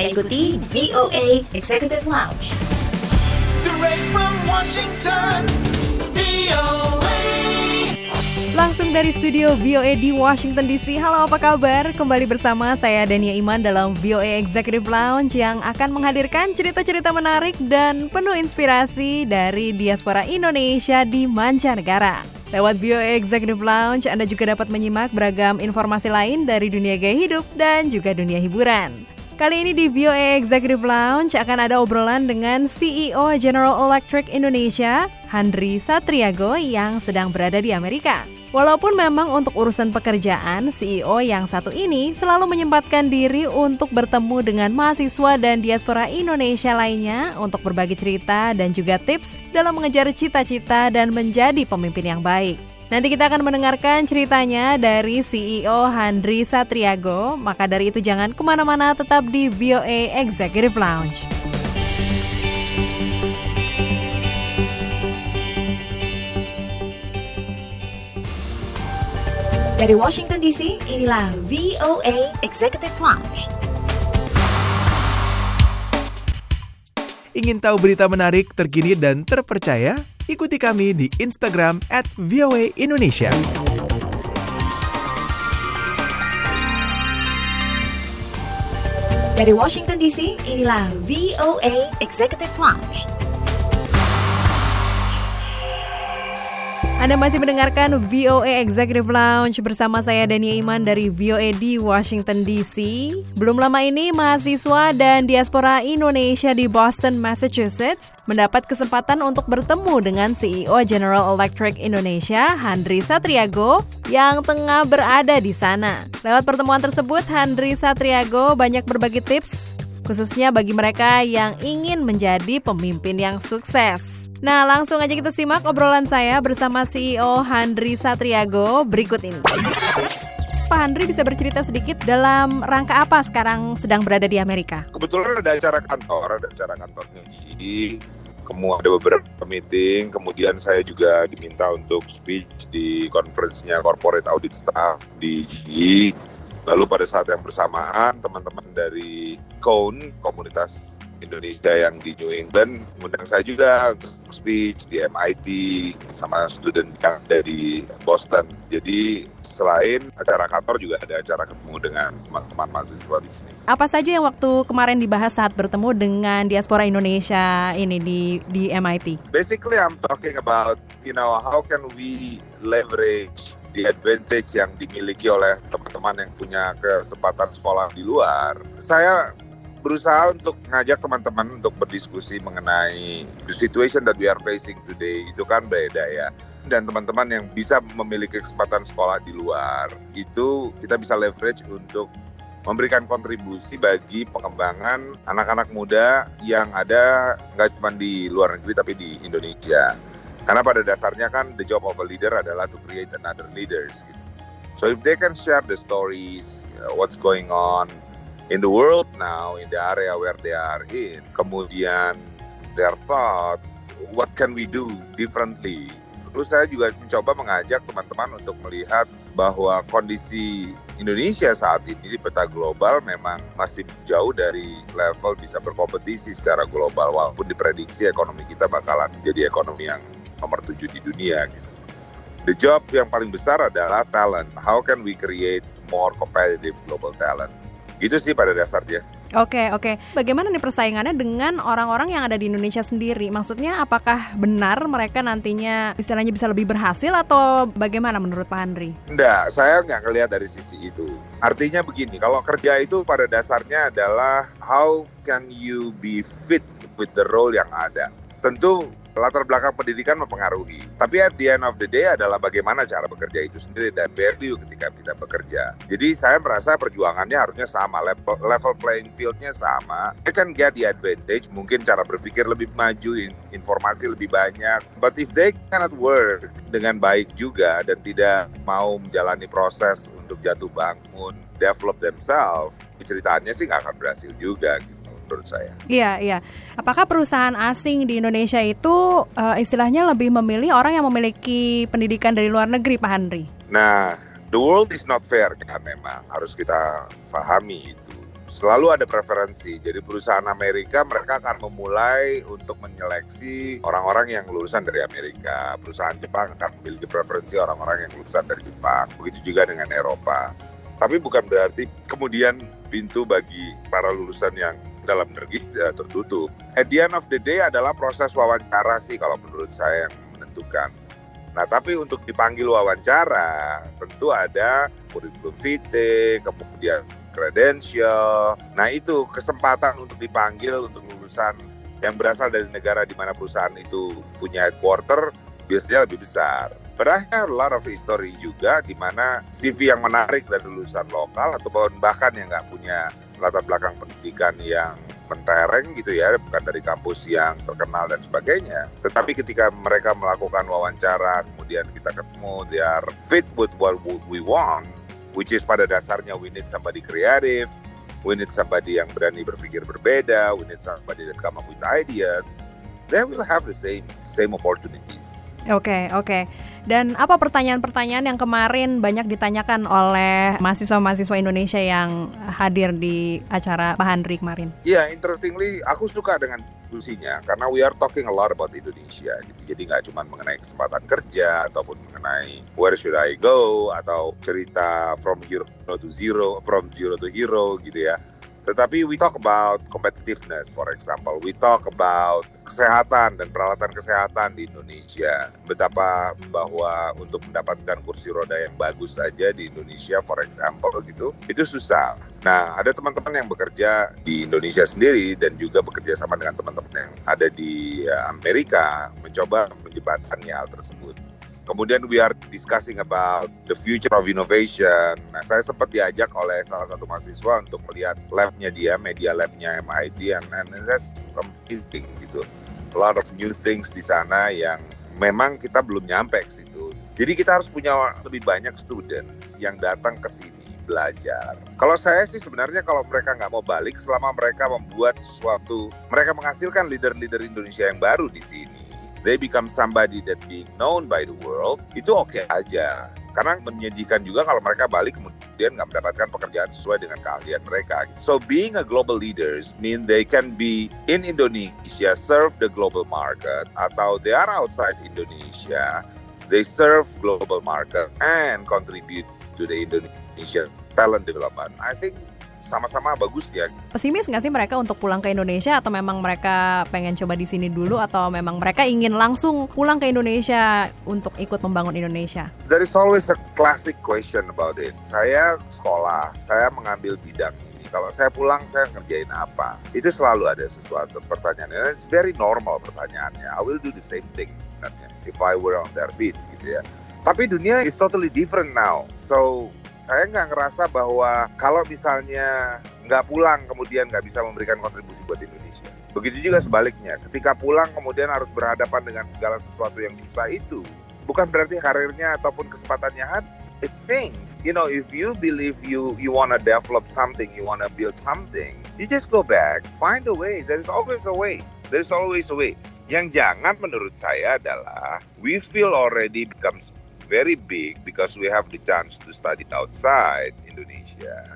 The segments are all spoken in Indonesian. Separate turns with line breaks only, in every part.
Anda ikuti VOA Executive Lounge.
Direct from Washington, VOA.
Langsung dari studio VOA di Washington DC. Halo, apa kabar? Kembali bersama saya Dania Iman dalam VOA Executive Lounge yang akan menghadirkan cerita-cerita menarik dan penuh inspirasi dari diaspora Indonesia di mancanegara. Lewat VOA Executive Lounge, Anda juga dapat menyimak beragam informasi lain dari dunia gaya hidup dan juga dunia hiburan. Kali ini di VOA Executive Lounge akan ada obrolan dengan CEO General Electric Indonesia, Handri Satriago yang sedang berada di Amerika. Walaupun memang untuk urusan pekerjaan, CEO yang satu ini selalu menyempatkan diri untuk bertemu dengan mahasiswa dan diaspora Indonesia lainnya untuk berbagi cerita dan juga tips dalam mengejar cita-cita dan menjadi pemimpin yang baik. Nanti kita akan mendengarkan ceritanya dari CEO Handri Satriago. Maka dari itu jangan ke mana-mana tetap di VOA Executive Lounge.
Dari Washington DC, inilah VOA Executive Lounge.
Ingin tahu berita menarik, terkini, dan terpercaya? Ikuti kami di Instagram at VOA Indonesia.
Dari Washington DC, inilah VOA Executive Lounge.
Anda masih mendengarkan VOA Executive Lounge bersama saya Dania Iman dari VOA di Washington DC. Belum lama ini mahasiswa dan diaspora Indonesia di Boston, Massachusetts mendapat kesempatan untuk bertemu dengan CEO General Electric Indonesia, Handri Satriago, yang tengah berada di sana. Lewat pertemuan tersebut, Handri Satriago banyak berbagi tips khususnya bagi mereka yang ingin menjadi pemimpin yang sukses. Nah, langsung aja kita simak obrolan saya bersama CEO Handri Satriago berikut ini. Pak Handri bisa bercerita sedikit dalam rangka apa sekarang sedang berada di Amerika?
Kebetulan ada acara kantor, ada acara kantornya di kemudian ada beberapa meeting, kemudian saya juga diminta untuk speech di conference-nya Corporate Audit Staff di GE. Lalu pada saat yang bersamaan, teman-teman dari CONE, komunitas Indonesia yang di New England mengundang saya juga untuk speech di MIT sama student yang ada di Boston. Jadi selain acara kantor juga ada acara ketemu dengan teman-teman mahasiswa di sini.
Apa saja yang waktu kemarin dibahas saat bertemu dengan diaspora Indonesia ini di di MIT?
Basically I'm talking about you know how can we leverage the advantage yang dimiliki oleh teman-teman yang punya kesempatan sekolah di luar. Saya berusaha untuk mengajak teman-teman untuk berdiskusi mengenai the situation that we are facing today. Itu kan beda ya. Dan teman-teman yang bisa memiliki kesempatan sekolah di luar itu kita bisa leverage untuk memberikan kontribusi bagi pengembangan anak-anak muda yang ada nggak cuma di luar negeri tapi di Indonesia. Karena pada dasarnya kan the job of a leader adalah to create another leaders gitu. so if they can share the stories uh, what's going on in the world now, in the area where they are in, kemudian their thought, what can we do differently? Terus saya juga mencoba mengajak teman-teman untuk melihat bahwa kondisi Indonesia saat ini di peta global memang masih jauh dari level bisa berkompetisi secara global walaupun diprediksi ekonomi kita bakalan menjadi ekonomi yang nomor tujuh di dunia gitu. The job yang paling besar adalah talent. How can we create more competitive global talents? Itu sih pada dasarnya.
Oke, oke. Bagaimana nih persaingannya dengan orang-orang yang ada di Indonesia sendiri? Maksudnya apakah benar mereka nantinya istilahnya bisa lebih berhasil atau bagaimana menurut Pak Andri?
Enggak, saya nggak ngelihat dari sisi itu. Artinya begini, kalau kerja itu pada dasarnya adalah how can you be fit with the role yang ada. Tentu latar belakang pendidikan mempengaruhi. Tapi at the end of the day adalah bagaimana cara bekerja itu sendiri dan value ketika kita bekerja. Jadi saya merasa perjuangannya harusnya sama, level, level playing fieldnya sama. They can get the advantage, mungkin cara berpikir lebih maju, informasi lebih banyak. But if they cannot work dengan baik juga dan tidak mau menjalani proses untuk jatuh bangun, develop themselves, ceritaannya sih nggak akan berhasil juga gitu menurut saya.
Iya, iya. Apakah perusahaan asing di Indonesia itu uh, istilahnya lebih memilih orang yang memiliki pendidikan dari luar negeri, Pak Henry?
Nah, the world is not fair kan memang harus kita pahami itu. selalu ada preferensi. Jadi perusahaan Amerika mereka akan memulai untuk menyeleksi orang-orang yang lulusan dari Amerika. Perusahaan Jepang akan memiliki preferensi orang-orang yang lulusan dari Jepang. Begitu juga dengan Eropa. Tapi bukan berarti kemudian pintu bagi para lulusan yang dalam negeri eh, tertutup. At the end of the day adalah proses wawancara sih kalau menurut saya yang menentukan. Nah, tapi untuk dipanggil wawancara, tentu ada kurikulum vitae, kemudian credential. Nah, itu kesempatan untuk dipanggil untuk lulusan yang berasal dari negara di mana perusahaan itu punya headquarter biasanya lebih besar. But I have a lot of history juga di mana CV yang menarik dari lulusan lokal atau bahkan yang nggak punya latar belakang pendidikan yang mentereng gitu ya, bukan dari kampus yang terkenal dan sebagainya. Tetapi ketika mereka melakukan wawancara, kemudian kita ketemu, they are fit with what we want, which is pada dasarnya we need somebody creative, we need somebody yang berani berpikir berbeda, we need somebody that come up with ideas, they will have the same same opportunities.
Oke, okay, oke. Okay. Dan apa pertanyaan-pertanyaan yang kemarin banyak ditanyakan oleh mahasiswa-mahasiswa Indonesia yang hadir di acara Pak Handri kemarin?
Iya, yeah, interestingly, aku suka dengan diskusinya karena we are talking a lot about Indonesia gitu. Jadi nggak cuma mengenai kesempatan kerja ataupun mengenai where should I go atau cerita from hero to zero, from zero to hero gitu ya tetapi we talk about competitiveness, for example. We talk about kesehatan dan peralatan kesehatan di Indonesia. Betapa bahwa untuk mendapatkan kursi roda yang bagus saja di Indonesia, for example gitu, itu susah. Nah, ada teman-teman yang bekerja di Indonesia sendiri dan juga bekerja sama dengan teman-teman yang ada di eh, Amerika mencoba menjembatani hal tersebut. Kemudian we are discussing about the future of innovation. Nah, saya sempat diajak oleh salah satu mahasiswa untuk melihat labnya dia, media labnya MIT, and, and that's amazing gitu. A lot of new things di sana yang memang kita belum nyampe ke situ. Jadi kita harus punya lebih banyak students yang datang ke sini belajar. Kalau saya sih sebenarnya kalau mereka nggak mau balik selama mereka membuat sesuatu, mereka menghasilkan leader-leader Indonesia yang baru di sini they become somebody that being known by the world, itu oke okay aja. Karena menyedihkan juga kalau mereka balik kemudian nggak mendapatkan pekerjaan sesuai dengan keahlian mereka. So being a global leaders mean they can be in Indonesia, serve the global market, atau they are outside Indonesia, they serve global market and contribute to the Indonesia talent development. I think sama-sama bagus ya.
Pesimis nggak sih mereka untuk pulang ke Indonesia atau memang mereka pengen coba di sini dulu atau memang mereka ingin langsung pulang ke Indonesia untuk ikut membangun Indonesia?
There is always a classic question about it. Saya sekolah, saya mengambil bidang ini. Kalau saya pulang, saya ngerjain apa? Itu selalu ada sesuatu pertanyaan. It's very normal pertanyaannya. I will do the same thing sebenarnya if I were on their feet gitu ya. Tapi dunia is totally different now. So saya nggak ngerasa bahwa kalau misalnya nggak pulang kemudian nggak bisa memberikan kontribusi buat Indonesia. Begitu juga sebaliknya, ketika pulang kemudian harus berhadapan dengan segala sesuatu yang susah itu, bukan berarti karirnya ataupun kesempatannya habis. I think, you know, if you believe you you wanna develop something, you wanna build something, you just go back, find a way. There is always a way. There is always a way. Yang jangan menurut saya adalah we feel already becomes very big because we have the chance to study outside Indonesia.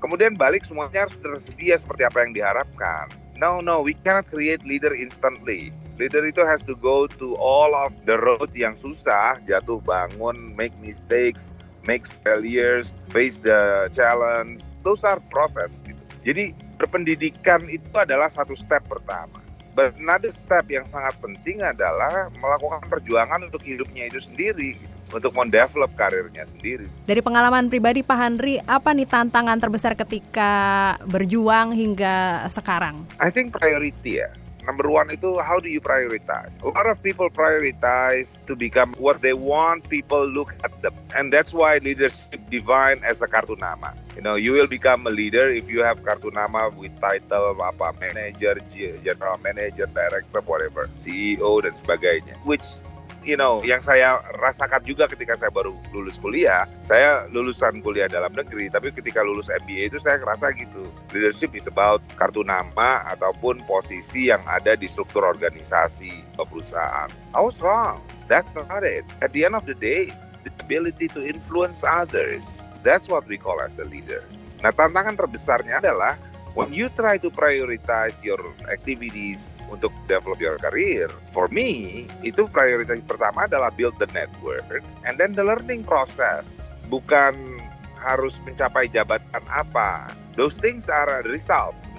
Kemudian balik semuanya harus tersedia seperti apa yang diharapkan. No, no, we cannot create leader instantly. Leader itu has to go to all of the road yang susah, jatuh bangun, make mistakes, make failures, face the challenge. Those are process. Gitu. Jadi berpendidikan itu adalah satu step pertama. But another step yang sangat penting adalah melakukan perjuangan untuk hidupnya itu sendiri. Untuk mendevelop karirnya sendiri.
Dari pengalaman pribadi Pak Handri, apa nih tantangan terbesar ketika berjuang hingga sekarang?
I think priority ya. Number one itu how do you prioritize? A lot of people prioritize to become what they want people look at them. And that's why leadership divine as a kartu nama. You know, you will become a leader if you have kartu nama with title apa manager, general manager, director, whatever, CEO dan sebagainya. Which you know, yang saya rasakan juga ketika saya baru lulus kuliah, saya lulusan kuliah dalam negeri, tapi ketika lulus MBA itu saya ngerasa gitu. Leadership is about kartu nama ataupun posisi yang ada di struktur organisasi perusahaan. I was wrong. That's not it. At the end of the day, the ability to influence others. That's what we call as a leader. Nah, tantangan terbesarnya adalah when you try to prioritize your activities untuk develop your career, for me, itu prioritas pertama adalah build the network and then the learning process. Bukan harus mencapai jabatan apa. Those things are results.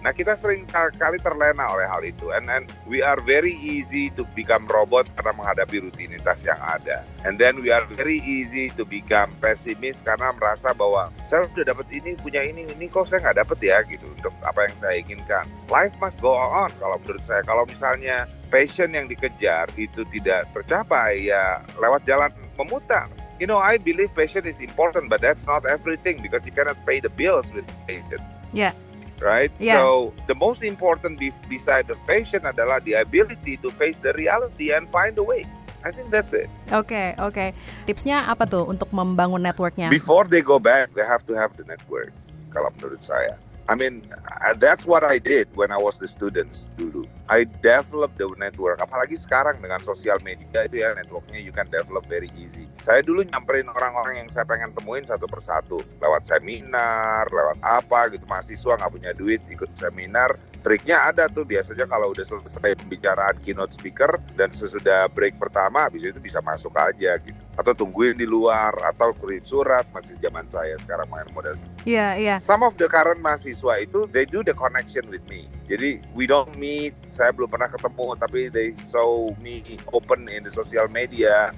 Nah kita sering kali terlena oleh hal itu, and and we are very easy to become robot karena menghadapi rutinitas yang ada, and then we are very easy to become pesimis karena merasa bahwa saya sudah dapat ini, punya ini, ini kok saya nggak dapat ya gitu untuk apa yang saya inginkan. Life must go on kalau menurut saya. Kalau misalnya passion yang dikejar itu tidak tercapai, ya lewat jalan memutar. You know, I believe passion is important, but that's not everything because you cannot pay the bills with passion.
Ya.
Right?
Yeah.
So the most important be- beside the passion adalah the ability to face the reality and find a way. I think that's it.
Oke, oke. Tipsnya apa tuh untuk membangun networknya?
Before they go back, they have to have the network. Kalau menurut saya. I mean, uh, that's what I did when I was the students dulu. I developed the network. Apalagi sekarang dengan sosial media itu ya networknya you can develop very easy. Saya dulu nyamperin orang-orang yang saya pengen temuin satu persatu lewat seminar, lewat apa gitu. Mahasiswa nggak punya duit ikut seminar. Triknya ada tuh biasanya kalau udah selesai pembicaraan keynote speaker dan sesudah break pertama habis itu bisa masuk aja gitu. Atau tungguin di luar atau kirim surat masih zaman saya sekarang main model
Iya, iya.
some of the current mahasiswa itu they do the connection with me. Jadi we don't meet, saya belum pernah ketemu tapi they saw me open in the social media.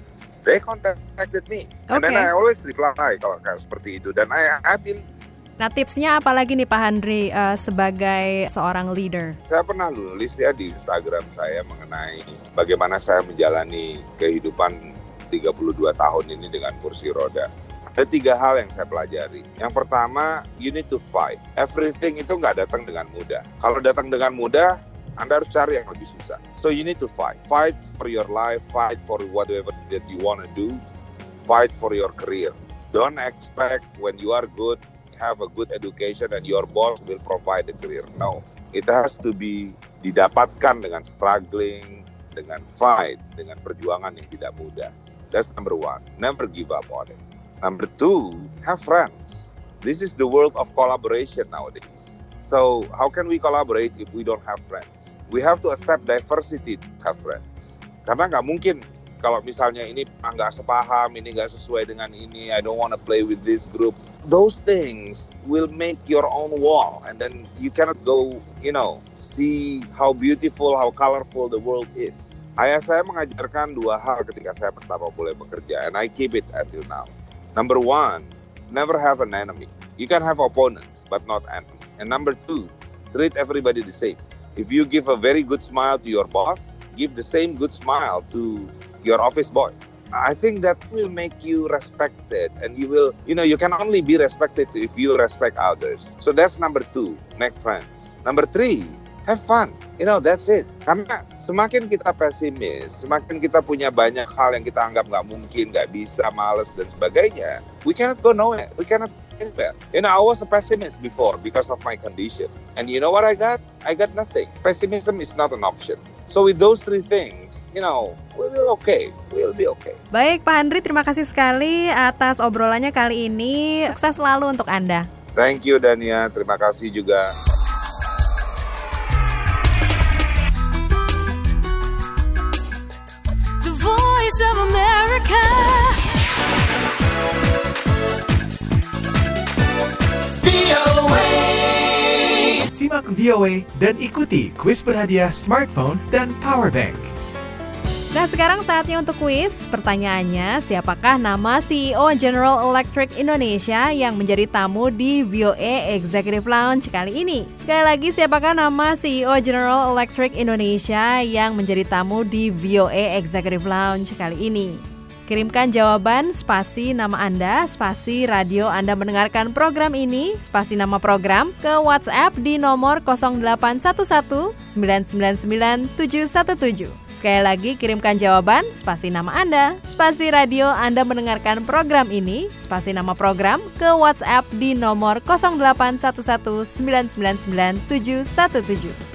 They contacted me. And then
Okay.
I always reply kalau kayak seperti itu dan I I feel
Nah, tipsnya apa lagi nih Pak Handri eh, sebagai seorang leader?
saya pernah nulis ya di Instagram saya mengenai bagaimana saya menjalani kehidupan 32 tahun ini dengan kursi roda. Ada tiga hal yang saya pelajari. Yang pertama, you need to fight. Everything itu nggak datang dengan mudah. Kalau datang dengan mudah, Anda harus cari yang lebih susah. So you need to fight. Fight for your life, fight for whatever that you want to do, fight for your career. Don't expect when you are good, have a good education and your boss will provide the career. No. It has to be didapatkan dengan struggling, dengan fight, dengan perjuangan yang tidak mudah. That's number one. Never give up on it. Number two, have friends. This is the world of collaboration nowadays. So how can we collaborate if we don't have friends? We have to accept diversity to have friends. Karena nggak mungkin kalau misalnya ini nggak sepaham, ini nggak sesuai dengan ini, I don't want to play with this group. Those things will make your own wall, and then you cannot go, you know, see how beautiful, how colorful the world is. Ayah saya mengajarkan dua hal ketika saya pertama mulai bekerja, and I keep it until now. Number one, never have an enemy. You can have opponents, but not enemies. And number two, treat everybody the same. If you give a very good smile to your boss, give the same good smile to your office boy. I think that will make you respected, and you will, you know, you can only be respected if you respect others. So that's number two, make friends. Number three, have fun. You know, that's it. Karena semakin kita pesimis, semakin kita punya banyak hal yang kita anggap nggak mungkin, nggak bisa, males dan sebagainya, we cannot go nowhere. We cannot anywhere. You know, I was a pessimist before because of my condition, and you know what I got? I got nothing. Pessimism is not an option. So with those three things, you know, we will okay. We'll be okay.
Baik, Pak Handri, terima kasih sekali atas obrolannya kali ini. Sukses selalu untuk Anda.
Thank you Dania, terima kasih juga.
Voice of America. VOA.
Simak VOA dan ikuti kuis berhadiah smartphone dan power bank.
Nah, sekarang saatnya untuk kuis. Pertanyaannya, siapakah nama CEO General Electric Indonesia yang menjadi tamu di VOA Executive Lounge kali ini? Sekali lagi, siapakah nama CEO General Electric Indonesia yang menjadi tamu di VOA Executive Lounge kali ini? Kirimkan jawaban spasi nama Anda, spasi radio Anda mendengarkan program ini, spasi nama program ke WhatsApp di nomor 0811 999 717. Sekali lagi kirimkan jawaban, spasi nama Anda, spasi radio Anda mendengarkan program ini, spasi nama program ke WhatsApp di nomor 0811 999 717.